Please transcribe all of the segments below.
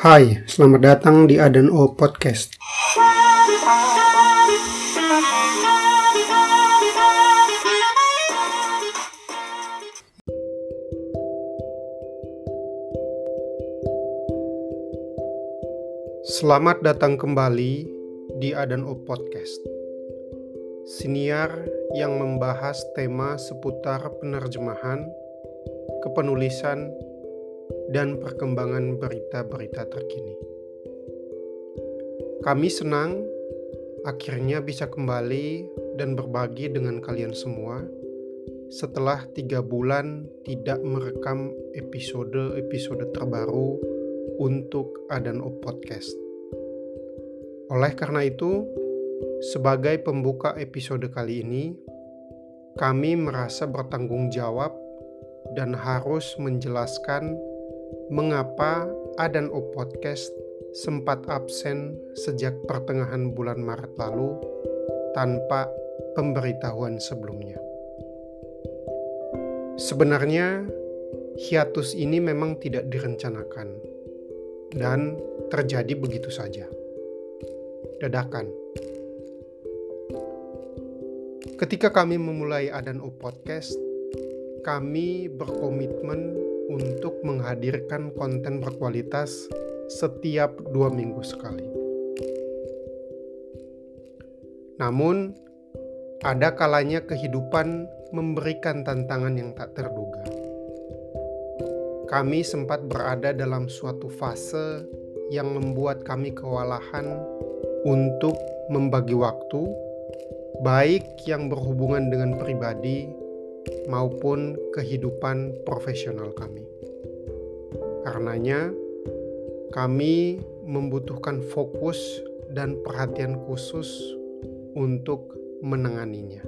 Hai, selamat datang di Adan O Podcast. Selamat datang kembali di Adan O Podcast. Siniar yang membahas tema seputar penerjemahan, kepenulisan, dan perkembangan berita-berita terkini. Kami senang akhirnya bisa kembali dan berbagi dengan kalian semua setelah tiga bulan tidak merekam episode-episode terbaru untuk Adan O Podcast. Oleh karena itu, sebagai pembuka episode kali ini, kami merasa bertanggung jawab dan harus menjelaskan mengapa Adan O Podcast sempat absen sejak pertengahan bulan Maret lalu tanpa pemberitahuan sebelumnya. Sebenarnya, hiatus ini memang tidak direncanakan dan terjadi begitu saja. Dadakan. Ketika kami memulai Adan O Podcast, kami berkomitmen untuk menghadirkan konten berkualitas setiap dua minggu sekali. Namun, ada kalanya kehidupan memberikan tantangan yang tak terduga. Kami sempat berada dalam suatu fase yang membuat kami kewalahan untuk membagi waktu, baik yang berhubungan dengan pribadi maupun kehidupan profesional kami. Karenanya, kami membutuhkan fokus dan perhatian khusus untuk menanganinya.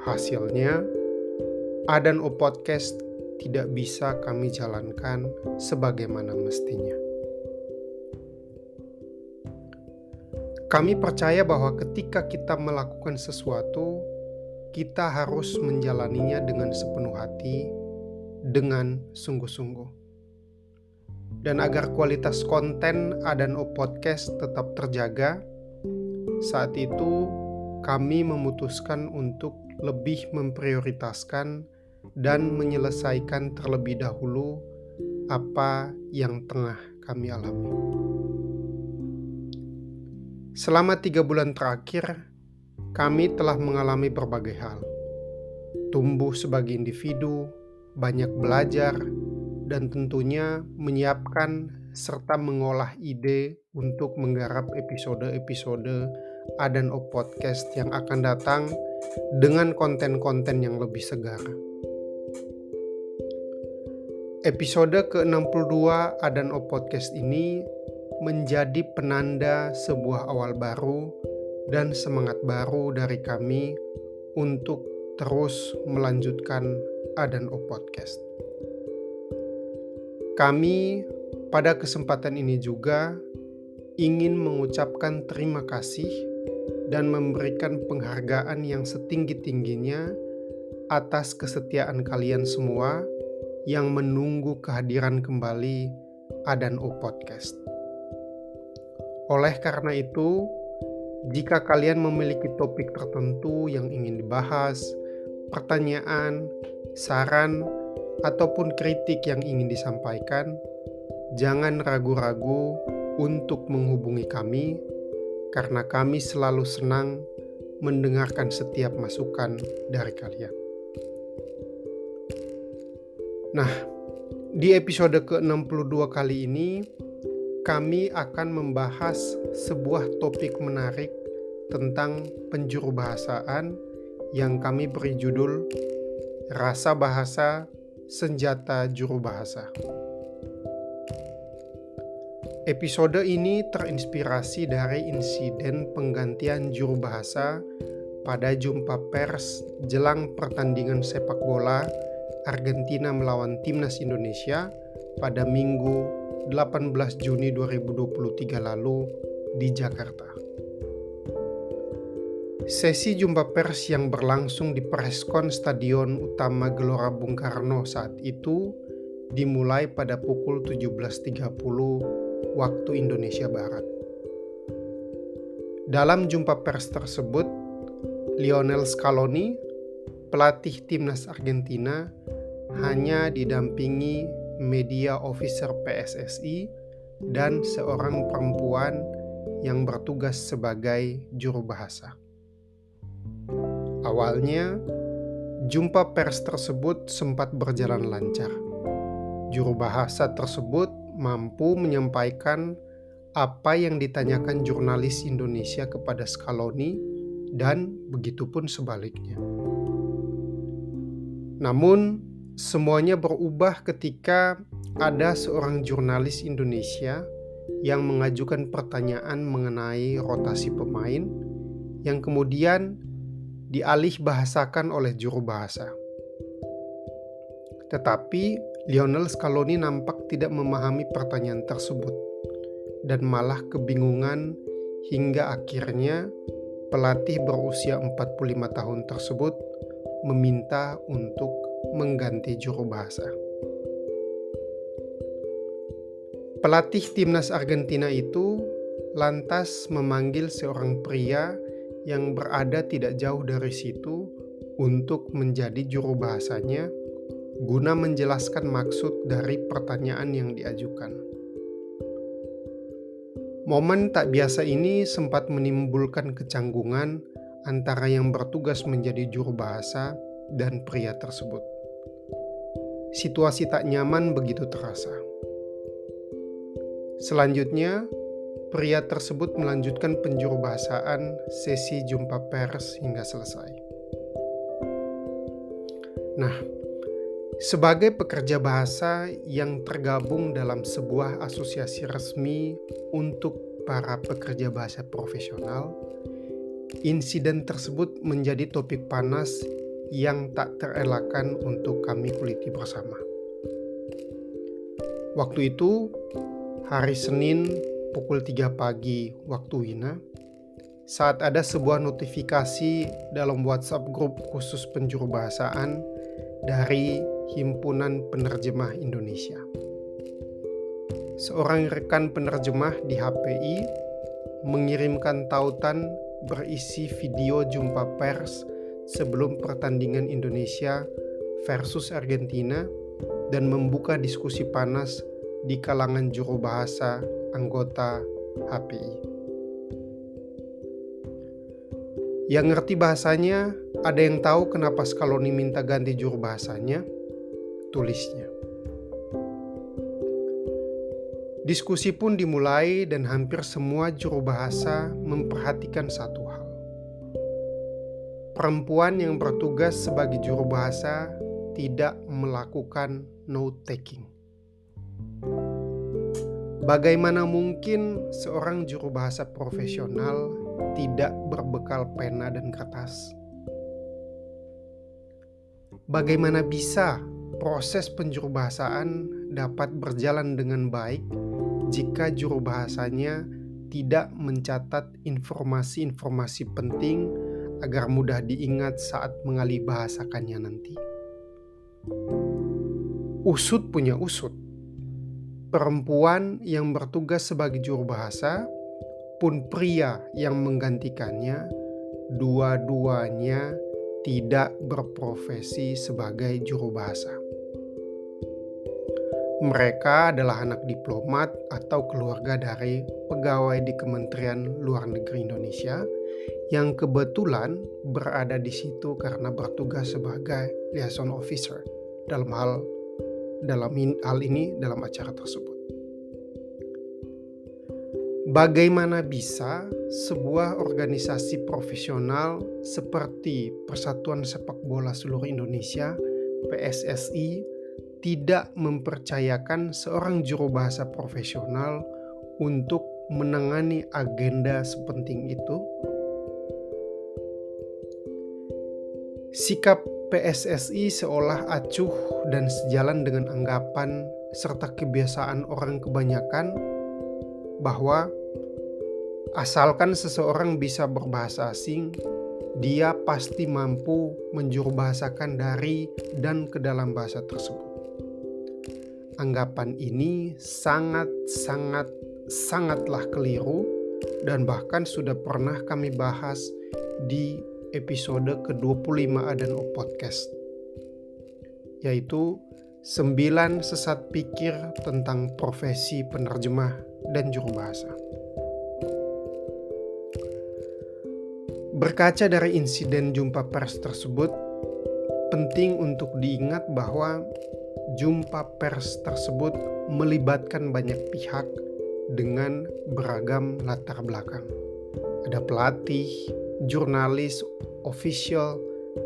Hasilnya, Adan O Podcast tidak bisa kami jalankan sebagaimana mestinya. Kami percaya bahwa ketika kita melakukan sesuatu, kita harus menjalaninya dengan sepenuh hati, dengan sungguh-sungguh. Dan agar kualitas konten Adano Podcast tetap terjaga, saat itu kami memutuskan untuk lebih memprioritaskan dan menyelesaikan terlebih dahulu apa yang tengah kami alami. Selama tiga bulan terakhir, kami telah mengalami berbagai hal. Tumbuh sebagai individu, banyak belajar, dan tentunya menyiapkan serta mengolah ide untuk menggarap episode-episode Adan O Podcast yang akan datang dengan konten-konten yang lebih segar. Episode ke-62 Adan O Podcast ini menjadi penanda sebuah awal baru dan semangat baru dari kami untuk terus melanjutkan Adan O Podcast. Kami pada kesempatan ini juga ingin mengucapkan terima kasih dan memberikan penghargaan yang setinggi-tingginya atas kesetiaan kalian semua yang menunggu kehadiran kembali Adan O Podcast. Oleh karena itu, jika kalian memiliki topik tertentu yang ingin dibahas, pertanyaan, saran, ataupun kritik yang ingin disampaikan, jangan ragu-ragu untuk menghubungi kami, karena kami selalu senang mendengarkan setiap masukan dari kalian. Nah, di episode ke-62 kali ini, kami akan membahas sebuah topik menarik tentang penjuru bahasaan yang kami beri judul Rasa Bahasa Senjata Juru Bahasa. Episode ini terinspirasi dari insiden penggantian juru bahasa pada jumpa pers jelang pertandingan sepak bola Argentina melawan timnas Indonesia pada Minggu 18 Juni 2023 lalu di Jakarta. Sesi jumpa pers yang berlangsung di Preskon Stadion Utama Gelora Bung Karno saat itu dimulai pada pukul 17.30 waktu Indonesia Barat. Dalam jumpa pers tersebut, Lionel Scaloni, pelatih timnas Argentina, hanya didampingi media officer PSSI dan seorang perempuan yang bertugas sebagai juru bahasa. Awalnya, jumpa pers tersebut sempat berjalan lancar. Juru bahasa tersebut mampu menyampaikan apa yang ditanyakan jurnalis Indonesia kepada Scaloni dan begitupun sebaliknya. Namun, semuanya berubah ketika ada seorang jurnalis Indonesia yang mengajukan pertanyaan mengenai rotasi pemain yang kemudian dialih bahasakan oleh juru bahasa. Tetapi Lionel Scaloni nampak tidak memahami pertanyaan tersebut dan malah kebingungan hingga akhirnya pelatih berusia 45 tahun tersebut meminta untuk mengganti juru bahasa. Pelatih timnas Argentina itu lantas memanggil seorang pria yang berada tidak jauh dari situ untuk menjadi juru bahasanya guna menjelaskan maksud dari pertanyaan yang diajukan. Momen tak biasa ini sempat menimbulkan kecanggungan antara yang bertugas menjadi juru bahasa dan pria tersebut. Situasi tak nyaman begitu terasa. Selanjutnya, Pria tersebut melanjutkan penjurubahasaan sesi jumpa pers hingga selesai. Nah, sebagai pekerja bahasa yang tergabung dalam sebuah asosiasi resmi untuk para pekerja bahasa profesional, insiden tersebut menjadi topik panas yang tak terelakkan untuk kami kuliti bersama. Waktu itu, hari Senin pukul 3 pagi waktu Wina saat ada sebuah notifikasi dalam WhatsApp grup khusus penjuru bahasaan dari Himpunan Penerjemah Indonesia. Seorang rekan penerjemah di HPI mengirimkan tautan berisi video jumpa pers sebelum pertandingan Indonesia versus Argentina dan membuka diskusi panas di kalangan juru bahasa anggota HPI. Yang ngerti bahasanya, ada yang tahu kenapa Scaloni minta ganti juru bahasanya? Tulisnya. Diskusi pun dimulai dan hampir semua juru bahasa memperhatikan satu hal. Perempuan yang bertugas sebagai juru bahasa tidak melakukan note taking. Bagaimana mungkin seorang juru bahasa profesional tidak berbekal pena dan kertas? Bagaimana bisa proses penjuru bahasaan dapat berjalan dengan baik jika juru bahasanya tidak mencatat informasi-informasi penting agar mudah diingat saat mengalih bahasakannya nanti? Usut punya usut perempuan yang bertugas sebagai juru bahasa pun pria yang menggantikannya, dua-duanya tidak berprofesi sebagai juru bahasa. Mereka adalah anak diplomat atau keluarga dari pegawai di Kementerian Luar Negeri Indonesia yang kebetulan berada di situ karena bertugas sebagai liaison officer dalam hal dalam hal ini dalam acara tersebut. Bagaimana bisa sebuah organisasi profesional seperti Persatuan Sepak Bola Seluruh Indonesia (PSSI) tidak mempercayakan seorang juru bahasa profesional untuk menangani agenda sepenting itu? Sikap PSSI seolah acuh dan sejalan dengan anggapan serta kebiasaan orang kebanyakan bahwa asalkan seseorang bisa berbahasa asing, dia pasti mampu menjurubahasakan dari dan ke dalam bahasa tersebut. anggapan ini sangat sangat sangatlah keliru dan bahkan sudah pernah kami bahas di episode ke-25 Adan Podcast yaitu 9 sesat pikir tentang profesi penerjemah dan juru bahasa. Berkaca dari insiden jumpa pers tersebut, penting untuk diingat bahwa jumpa pers tersebut melibatkan banyak pihak dengan beragam latar belakang. Ada pelatih, jurnalis, official,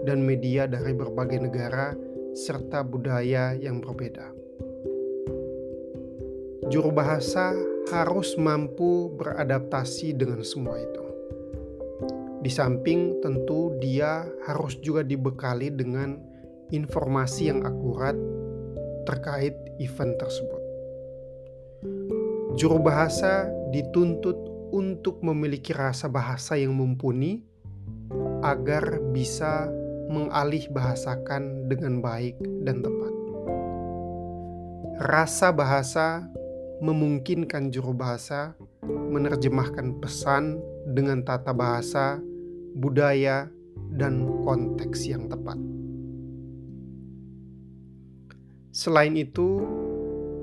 dan media dari berbagai negara serta budaya yang berbeda. Juru bahasa harus mampu beradaptasi dengan semua itu. Di samping tentu dia harus juga dibekali dengan informasi yang akurat terkait event tersebut. Juru bahasa dituntut untuk memiliki rasa bahasa yang mumpuni agar bisa mengalih bahasakan dengan baik dan tepat. Rasa bahasa memungkinkan juru bahasa menerjemahkan pesan dengan tata bahasa budaya, dan konteks yang tepat. Selain itu,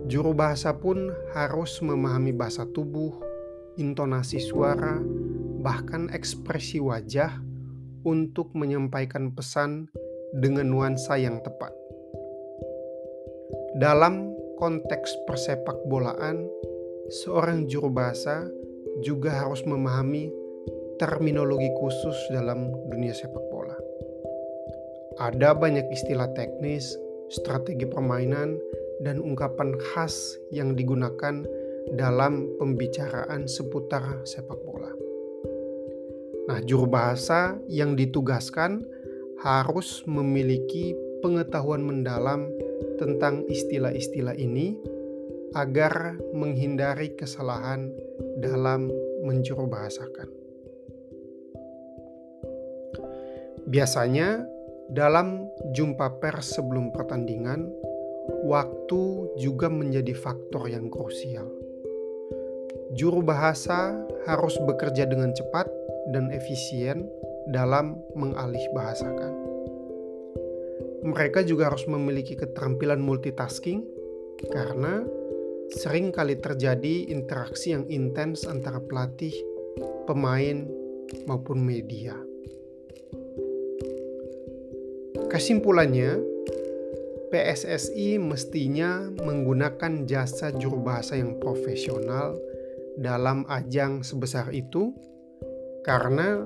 juru bahasa pun harus memahami bahasa tubuh, intonasi suara, bahkan ekspresi wajah untuk menyampaikan pesan dengan nuansa yang tepat. Dalam konteks persepak bolaan, seorang juru bahasa juga harus memahami terminologi khusus dalam dunia sepak bola. Ada banyak istilah teknis, strategi permainan, dan ungkapan khas yang digunakan dalam pembicaraan seputar sepak bola. Nah, juru bahasa yang ditugaskan harus memiliki pengetahuan mendalam tentang istilah-istilah ini agar menghindari kesalahan dalam menjuru bahasakan. Biasanya, dalam jumpa pers sebelum pertandingan, waktu juga menjadi faktor yang krusial. Juru bahasa harus bekerja dengan cepat dan efisien dalam mengalih bahasakan. Mereka juga harus memiliki keterampilan multitasking karena sering kali terjadi interaksi yang intens antara pelatih, pemain, maupun media. Kesimpulannya, PSSI mestinya menggunakan jasa juru bahasa yang profesional dalam ajang sebesar itu karena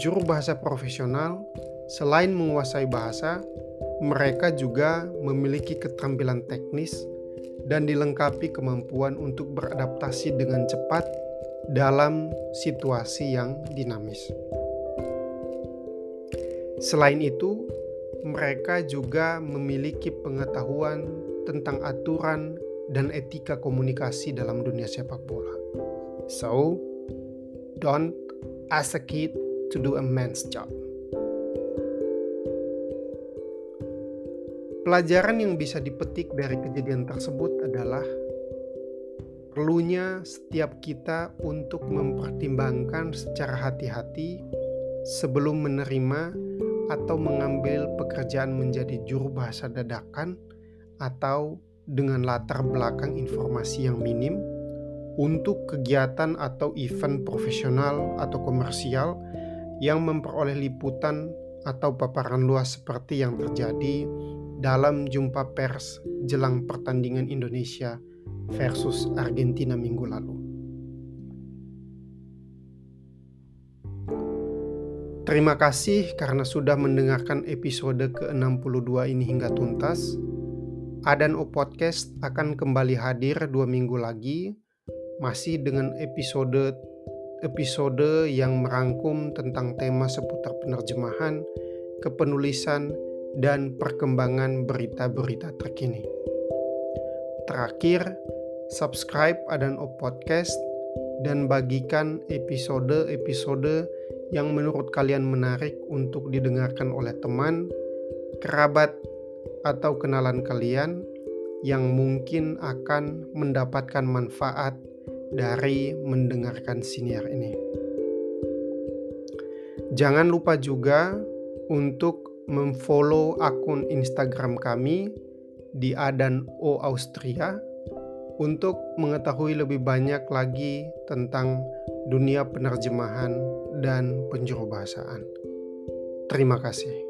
juru bahasa profesional selain menguasai bahasa, mereka juga memiliki keterampilan teknis dan dilengkapi kemampuan untuk beradaptasi dengan cepat dalam situasi yang dinamis. Selain itu, mereka juga memiliki pengetahuan tentang aturan dan etika komunikasi dalam dunia sepak bola. So, don't ask a kid to do a man's job. Pelajaran yang bisa dipetik dari kejadian tersebut adalah perlunya setiap kita untuk mempertimbangkan secara hati-hati sebelum menerima atau mengambil pekerjaan menjadi juru bahasa dadakan atau dengan latar belakang informasi yang minim untuk kegiatan atau event profesional atau komersial yang memperoleh liputan atau paparan luas seperti yang terjadi dalam jumpa pers jelang pertandingan Indonesia versus Argentina minggu lalu. Terima kasih karena sudah mendengarkan episode ke-62 ini hingga tuntas. Adan O Podcast akan kembali hadir dua minggu lagi, masih dengan episode episode yang merangkum tentang tema seputar penerjemahan, kepenulisan, dan perkembangan berita-berita terkini. Terakhir, subscribe Adan O Podcast dan bagikan episode-episode yang menurut kalian menarik untuk didengarkan oleh teman, kerabat, atau kenalan kalian yang mungkin akan mendapatkan manfaat dari mendengarkan siniar ini. Jangan lupa juga untuk memfollow akun Instagram kami di Adan O Austria untuk mengetahui lebih banyak lagi tentang dunia penerjemahan dan penjuru bahasaan. Terima kasih.